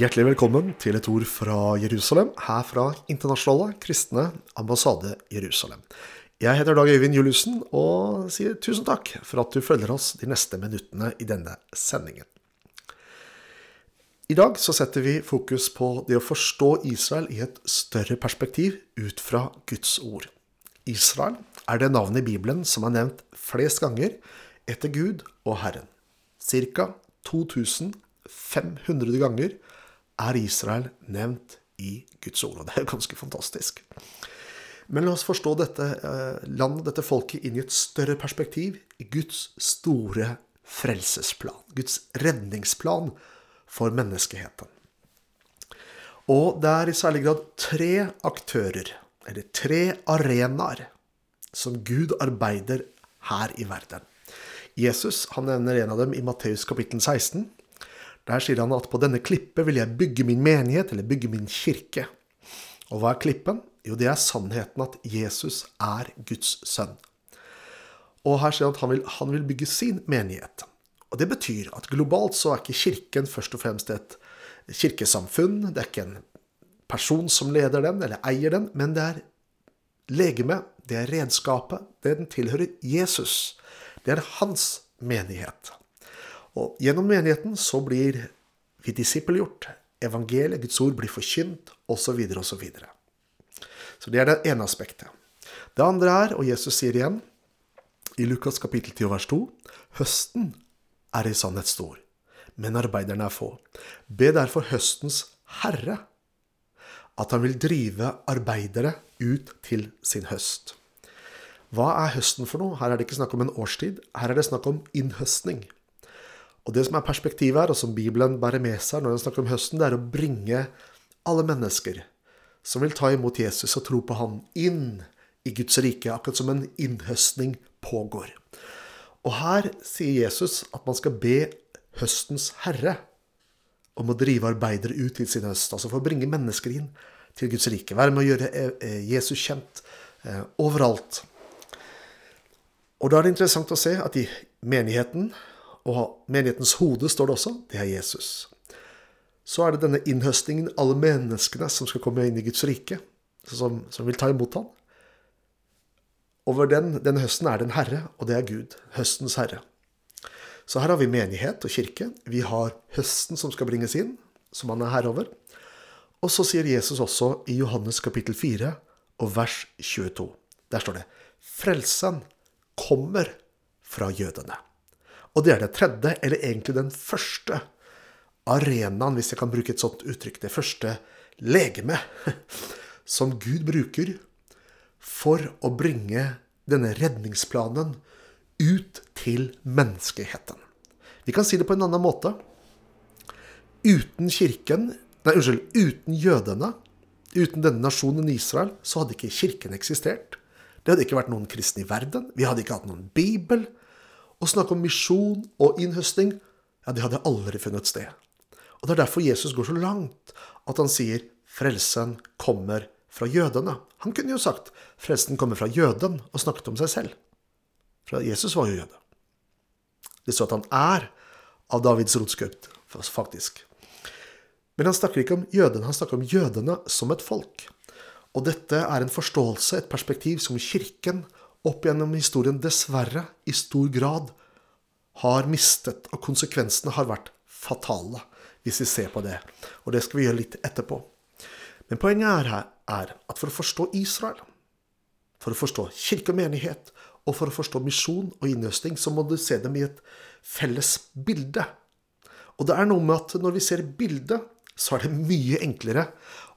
Hjertelig velkommen til et ord fra Jerusalem, her fra Internasjonale kristne ambassade Jerusalem. Jeg heter Dag Øyvind Juliussen og sier tusen takk for at du følger oss de neste minuttene i denne sendingen. I dag så setter vi fokus på det å forstå Israel i et større perspektiv ut fra Guds ord. Israel er det navnet i Bibelen som er nevnt flest ganger etter Gud og Herren. Cirka 2500 ganger er Israel nevnt i Guds ord. Og det er ganske fantastisk. Men la oss forstå dette eh, landet, dette folket, inn i et større perspektiv. I Guds store frelsesplan. Guds redningsplan for menneskeheten. Og det er i særlig grad tre aktører, eller tre arenaer, som Gud arbeider her i verden. Jesus han nevner en av dem i Matteus kapittel 16. Der sier han at på denne klippet vil jeg bygge min menighet, eller bygge min kirke. Og hva er klippen? Jo, det er sannheten at Jesus er Guds sønn. Og her sier han at han vil, han vil bygge sin menighet. Og det betyr at globalt så er ikke kirken først og fremst et kirkesamfunn. Det er ikke en person som leder den, eller eier den, men det er legeme, det er redskapet, det den tilhører Jesus. Det er hans menighet. Og gjennom menigheten så blir vi disippelgjort. Evangeliet, Guds ord, blir forkynt, osv., osv. Så, så det er det ene aspektet. Det andre er, og Jesus sier igjen i Lukas kapittel 10 vers 2, høsten er i sannhet stor, men arbeiderne er få. Be derfor høstens herre at han vil drive arbeidere ut til sin høst. Hva er høsten for noe? Her er det ikke snakk om en årstid. Her er det snakk om innhøstning. Og det som er perspektivet her, og som Bibelen bærer med seg når den snakker om høsten, det er å bringe alle mennesker som vil ta imot Jesus og tro på han, inn i Guds rike, akkurat som en innhøstning pågår. Og her sier Jesus at man skal be høstens herre om å drive arbeidere ut til sin høst. Altså for å bringe mennesker inn til Guds rike. Være med å gjøre eh, eh, Jesus kjent eh, overalt. Og da er det interessant å se at i menigheten og menighetens hode står det også, det er Jesus. Så er det denne innhøstningen, alle menneskene som skal komme inn i Guds rike, som, som vil ta imot ham. Over den, denne høsten er det en herre, og det er Gud, høstens herre. Så her har vi menighet og kirke. Vi har høsten som skal bringes inn, som han er herre over. Og så sier Jesus også i Johannes kapittel 4 og vers 22. Der står det Frelsen kommer fra jødene. Og det er det tredje, eller egentlig den første arenaen, hvis jeg kan bruke et sånt uttrykk, det første legeme som Gud bruker for å bringe denne redningsplanen ut til menneskeheten. Vi kan si det på en annen måte. Uten kirken, nei, unnskyld, uten jødene, uten denne nasjonen Israel, så hadde ikke kirken eksistert. Det hadde ikke vært noen kristne i verden. Vi hadde ikke hatt noen bibel. Å snakke om misjon og innhøsting, ja, det hadde aldri funnet sted. Og Det er derfor Jesus går så langt at han sier frelsen kommer fra jødene. Han kunne jo sagt frelsen kommer fra jøden og snakket om seg selv. For Jesus var jo jøde. Det står at han er av Davids rotskupt, faktisk. Men han snakker ikke om jødene, han snakker om jødene som et folk. Og dette er en forståelse, et perspektiv, som Kirken opp gjennom historien dessverre i stor grad har mistet, og konsekvensene har vært fatale, hvis vi ser på det. Og det skal vi gjøre litt etterpå. Men poenget er, er at for å forstå Israel, for å forstå kirke og menighet, og for å forstå misjon og innhøsting, så må du se dem i et felles bilde. Og det er noe med at når vi ser bildet, så er det mye enklere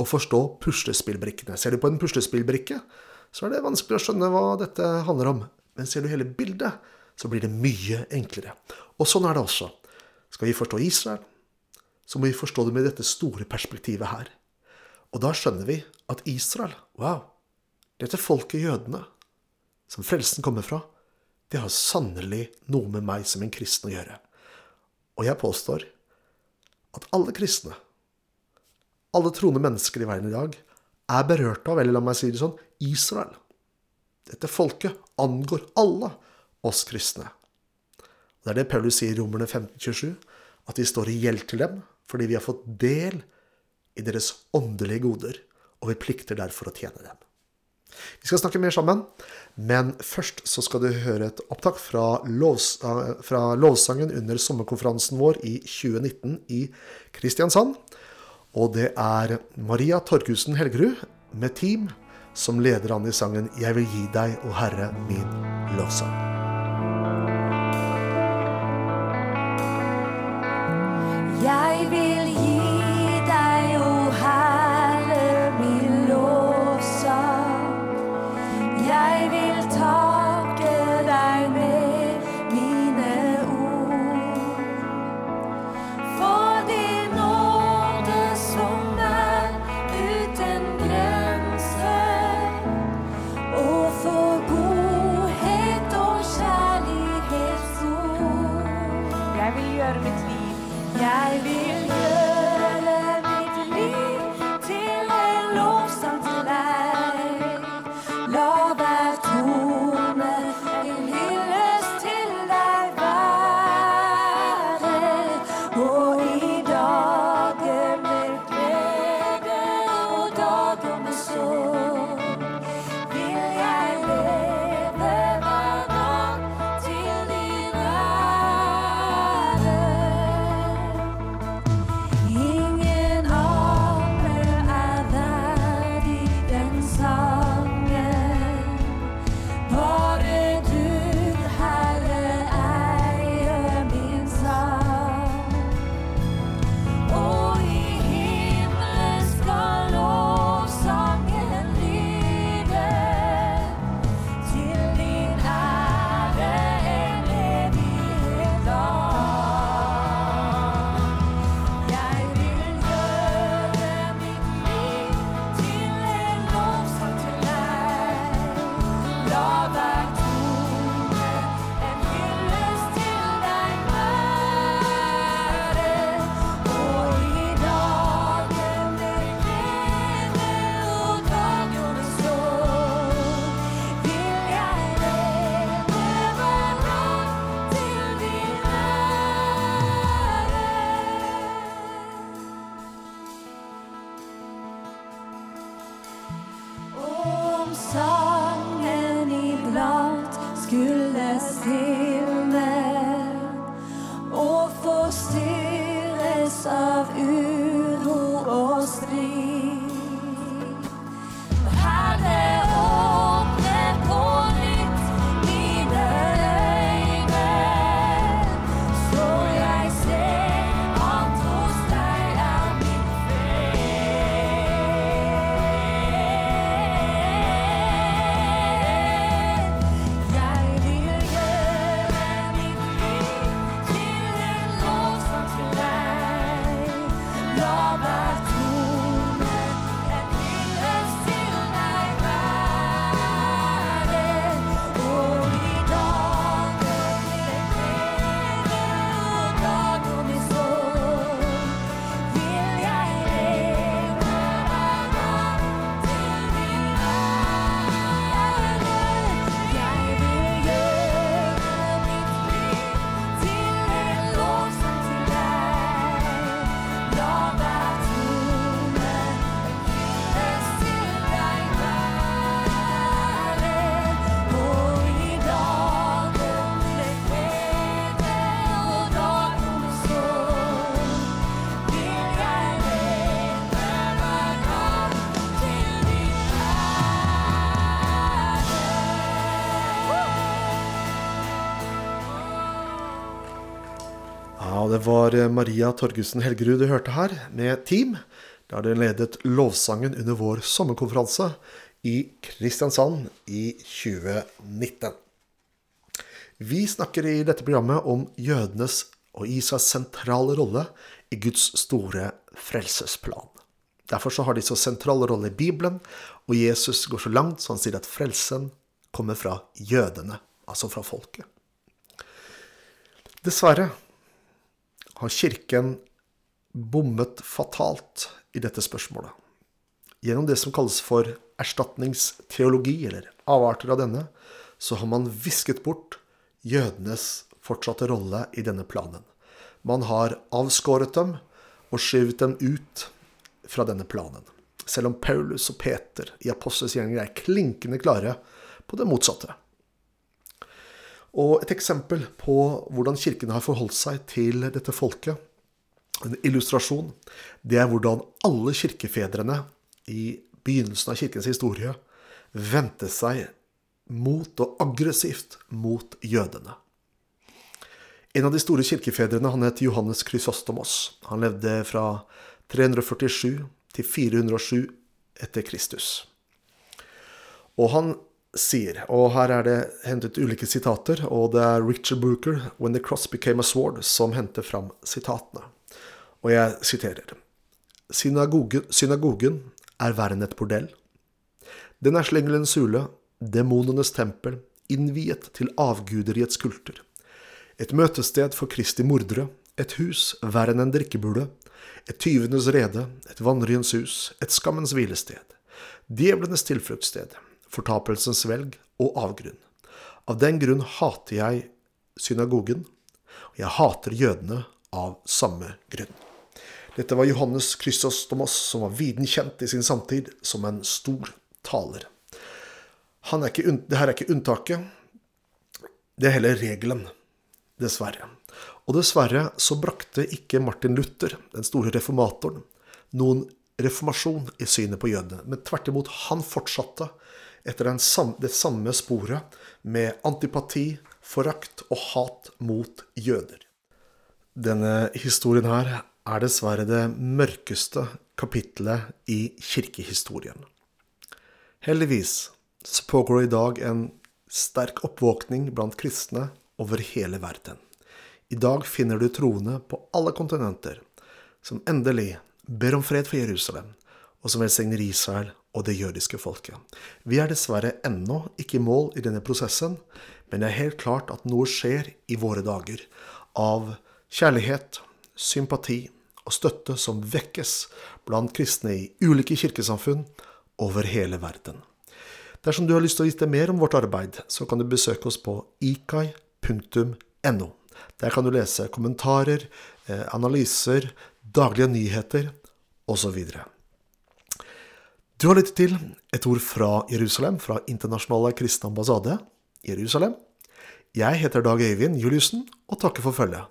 å forstå puslespillbrikkene. Ser du på en puslespillbrikke, så er det vanskelig å skjønne hva dette handler om. Men ser du hele bildet, så blir det mye enklere. Og sånn er det også. Skal vi forstå Israel, så må vi forstå det med dette store perspektivet her. Og da skjønner vi at Israel, wow, dette folket jødene, som frelsen kommer fra, det har sannelig noe med meg som en kristen å gjøre. Og jeg påstår at alle kristne, alle troende mennesker i verden i dag, er berørt av, eller la meg si det sånn, Israel. Dette folket angår alle oss kristne. Det er det Paulus sier i Romerne 1527, at vi står i gjeld til dem, fordi vi har fått del i deres åndelige goder, og vi plikter derfor å tjene dem. Vi skal snakke mer sammen, men først så skal du høre et opptak fra, lovs fra lovsangen under sommerkonferansen vår i 2019 i Kristiansand. Og det er Maria Torgussen Helgerud med team som leder an i sangen 'Jeg vil gi deg, å Herre, min lovsang'. Jeg vil gi deg, å Herre, min lovsang. Jeg vil büszkül leszél. Det var eh, Maria Torgussen Helgerud du hørte her, med team. Der den ledet lovsangen under vår sommerkonferanse i Kristiansand i 2019. Vi snakker i dette programmet om jødenes og Israels sentrale rolle i Guds store frelsesplan. Derfor så har de så sentral rolle i Bibelen, og Jesus går så langt så han sier at frelsen kommer fra jødene, altså fra folket. Dessverre har Kirken bommet fatalt i dette spørsmålet. Gjennom det som kalles for erstatningsteologi, eller avarter av denne, så har man visket bort jødenes fortsatte rolle i denne planen. Man har avskåret dem, og skyvet dem ut fra denne planen. Selv om Paulus og Peter i apostelsgjengen er klinkende klare på det motsatte. Og et eksempel på hvordan kirken har forholdt seg til dette folket, en illustrasjon, det er hvordan alle kirkefedrene i begynnelsen av kirkens historie vendte seg mot og aggressivt mot jødene. En av de store kirkefedrene han het Johannes Krysostomos. Han levde fra 347 til 407 etter Kristus. Og han sier, og her er det hentet ulike sitater, og det er Richard Brooker, 'When the cross became a sword', som henter fram sitatene. Og jeg siterer. Synagogen, synagogen er verre enn et bordell. Den er slengelens hule, demonenes tempel, innviet til avguder i et møtested for Kristi mordere, et hus verre enn en drikkebule, et tyvenes rede, et vanryens hus, et skammens hvilested, djevlenes tilfluktssted, fortapelsens velg og avgrunn. Av den grunn hater jeg synagogen, og jeg hater jødene av samme grunn. Dette var Johannes Krysostomos, som var viden kjent i sin samtid som en stor taler. Er ikke, det er ikke unntaket, det er heller regelen, dessverre. Og dessverre så brakte ikke Martin Luther, den store reformatoren, noen reformasjon i synet på jødene, men tvert imot, han fortsatte etter sam, det samme sporet med antipati, forakt og hat mot jøder. Denne historien her er dessverre det mørkeste kapitlet i kirkehistorien. Heldigvis så pågår det i dag en sterk oppvåkning blant kristne over hele verden. I dag finner du troende på alle kontinenter som endelig ber om fred for Jerusalem, og som velsigner Israel og det jødiske folket. Vi er dessverre ennå ikke i mål i denne prosessen, men det er helt klart at noe skjer i våre dager av kjærlighet, sympati og støtte som vekkes blant kristne i ulike kirkesamfunn over hele verden. Dersom du har lyst til å vite mer om vårt arbeid, så kan du besøke oss på ikai.no. Der kan du lese kommentarer, eh, analyser, daglige nyheter osv. Du har lyttet til et ord fra Jerusalem, fra Internasjonale kristne ambassade, Jerusalem. Jeg heter Dag Øyvind Juliussen og takker for følget.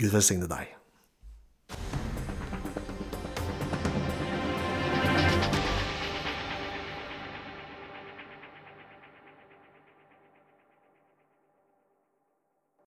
Gud velsigne deg.